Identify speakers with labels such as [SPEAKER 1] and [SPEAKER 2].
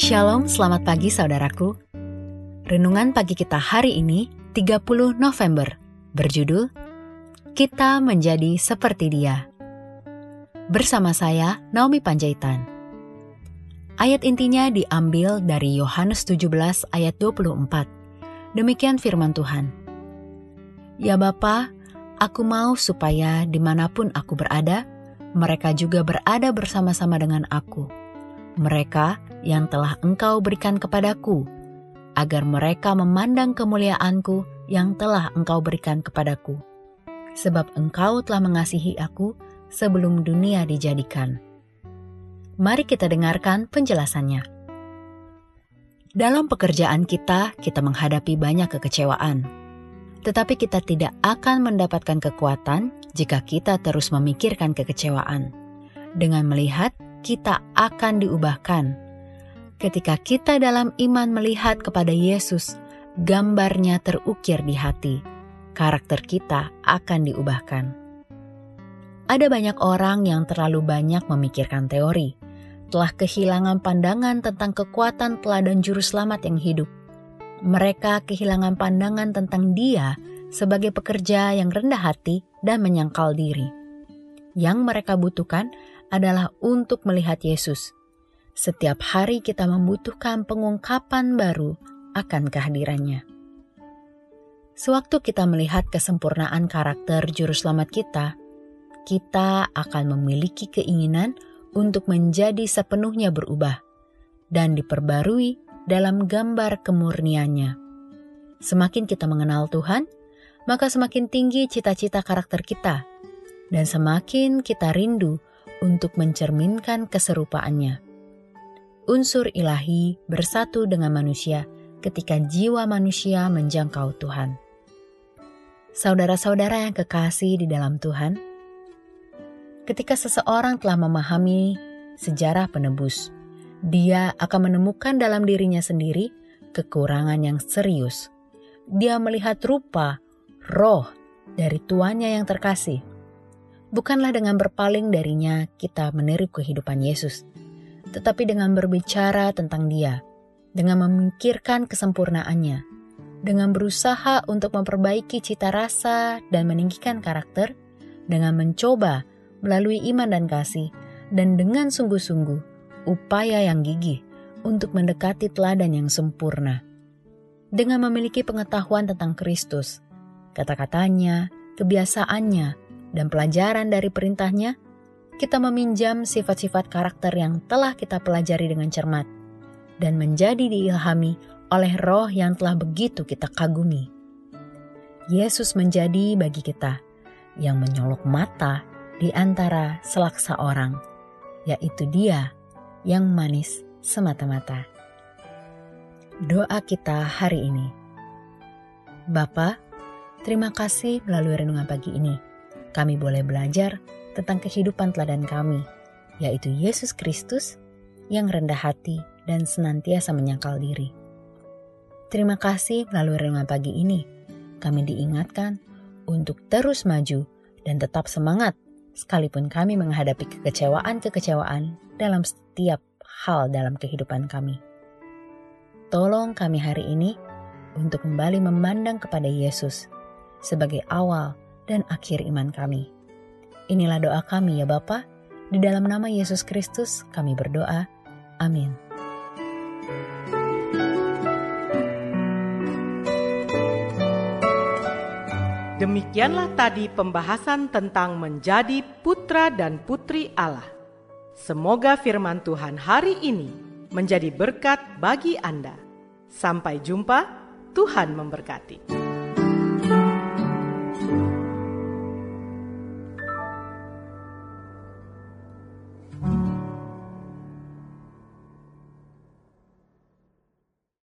[SPEAKER 1] Shalom, selamat pagi saudaraku. Renungan pagi kita hari ini, 30 November, berjudul Kita Menjadi Seperti Dia. Bersama saya, Naomi Panjaitan. Ayat intinya diambil dari Yohanes 17 ayat 24. Demikian firman Tuhan. Ya Bapa, aku mau supaya di mana pun aku berada, mereka juga berada bersama-sama dengan aku. Mereka yang telah Engkau berikan kepadaku, agar mereka memandang kemuliaanku yang telah Engkau berikan kepadaku. Sebab Engkau telah mengasihi aku sebelum dunia dijadikan. Mari kita dengarkan penjelasannya. Dalam pekerjaan kita, kita menghadapi banyak kekecewaan. Tetapi kita tidak akan mendapatkan kekuatan jika kita terus memikirkan kekecewaan. Dengan melihat, kita akan diubahkan ketika kita dalam iman melihat kepada Yesus, gambarnya terukir di hati, karakter kita akan diubahkan. Ada banyak orang yang terlalu banyak memikirkan teori, telah kehilangan pandangan tentang kekuatan teladan juru selamat yang hidup. Mereka kehilangan pandangan tentang dia sebagai pekerja yang rendah hati dan menyangkal diri. Yang mereka butuhkan adalah untuk melihat Yesus, setiap hari kita membutuhkan pengungkapan baru akan kehadirannya. Sewaktu kita melihat kesempurnaan karakter juru selamat kita, kita akan memiliki keinginan untuk menjadi sepenuhnya berubah dan diperbarui dalam gambar kemurniannya. Semakin kita mengenal Tuhan, maka semakin tinggi cita-cita karakter kita, dan semakin kita rindu untuk mencerminkan keserupaannya unsur ilahi bersatu dengan manusia ketika jiwa manusia menjangkau Tuhan. Saudara-saudara yang kekasih di dalam Tuhan, ketika seseorang telah memahami sejarah penebus, dia akan menemukan dalam dirinya sendiri kekurangan yang serius. Dia melihat rupa, roh dari tuannya yang terkasih. Bukanlah dengan berpaling darinya kita meniru kehidupan Yesus, tetapi dengan berbicara tentang Dia, dengan memikirkan kesempurnaannya, dengan berusaha untuk memperbaiki cita rasa dan meninggikan karakter, dengan mencoba melalui iman dan kasih, dan dengan sungguh-sungguh upaya yang gigih untuk mendekati teladan yang sempurna. Dengan memiliki pengetahuan tentang Kristus, kata-katanya, kebiasaannya, dan pelajaran dari perintahnya, kita meminjam sifat-sifat karakter yang telah kita pelajari dengan cermat dan menjadi diilhami oleh roh yang telah begitu kita kagumi. Yesus menjadi bagi kita yang menyolok mata di antara selaksa orang, yaitu dia yang manis semata-mata. Doa kita hari ini. Bapa, terima kasih melalui renungan pagi ini. Kami boleh belajar tentang kehidupan teladan kami, yaitu Yesus Kristus yang rendah hati dan senantiasa menyangkal diri. Terima kasih melalui renungan pagi ini, kami diingatkan untuk terus maju dan tetap semangat sekalipun kami menghadapi kekecewaan-kekecewaan dalam setiap hal dalam kehidupan kami. Tolong kami hari ini untuk kembali memandang kepada Yesus sebagai awal dan akhir iman kami. Inilah doa kami ya Bapa. Di dalam nama Yesus Kristus kami berdoa. Amin.
[SPEAKER 2] Demikianlah tadi pembahasan tentang menjadi putra dan putri Allah. Semoga firman Tuhan hari ini menjadi berkat bagi Anda. Sampai jumpa, Tuhan memberkati.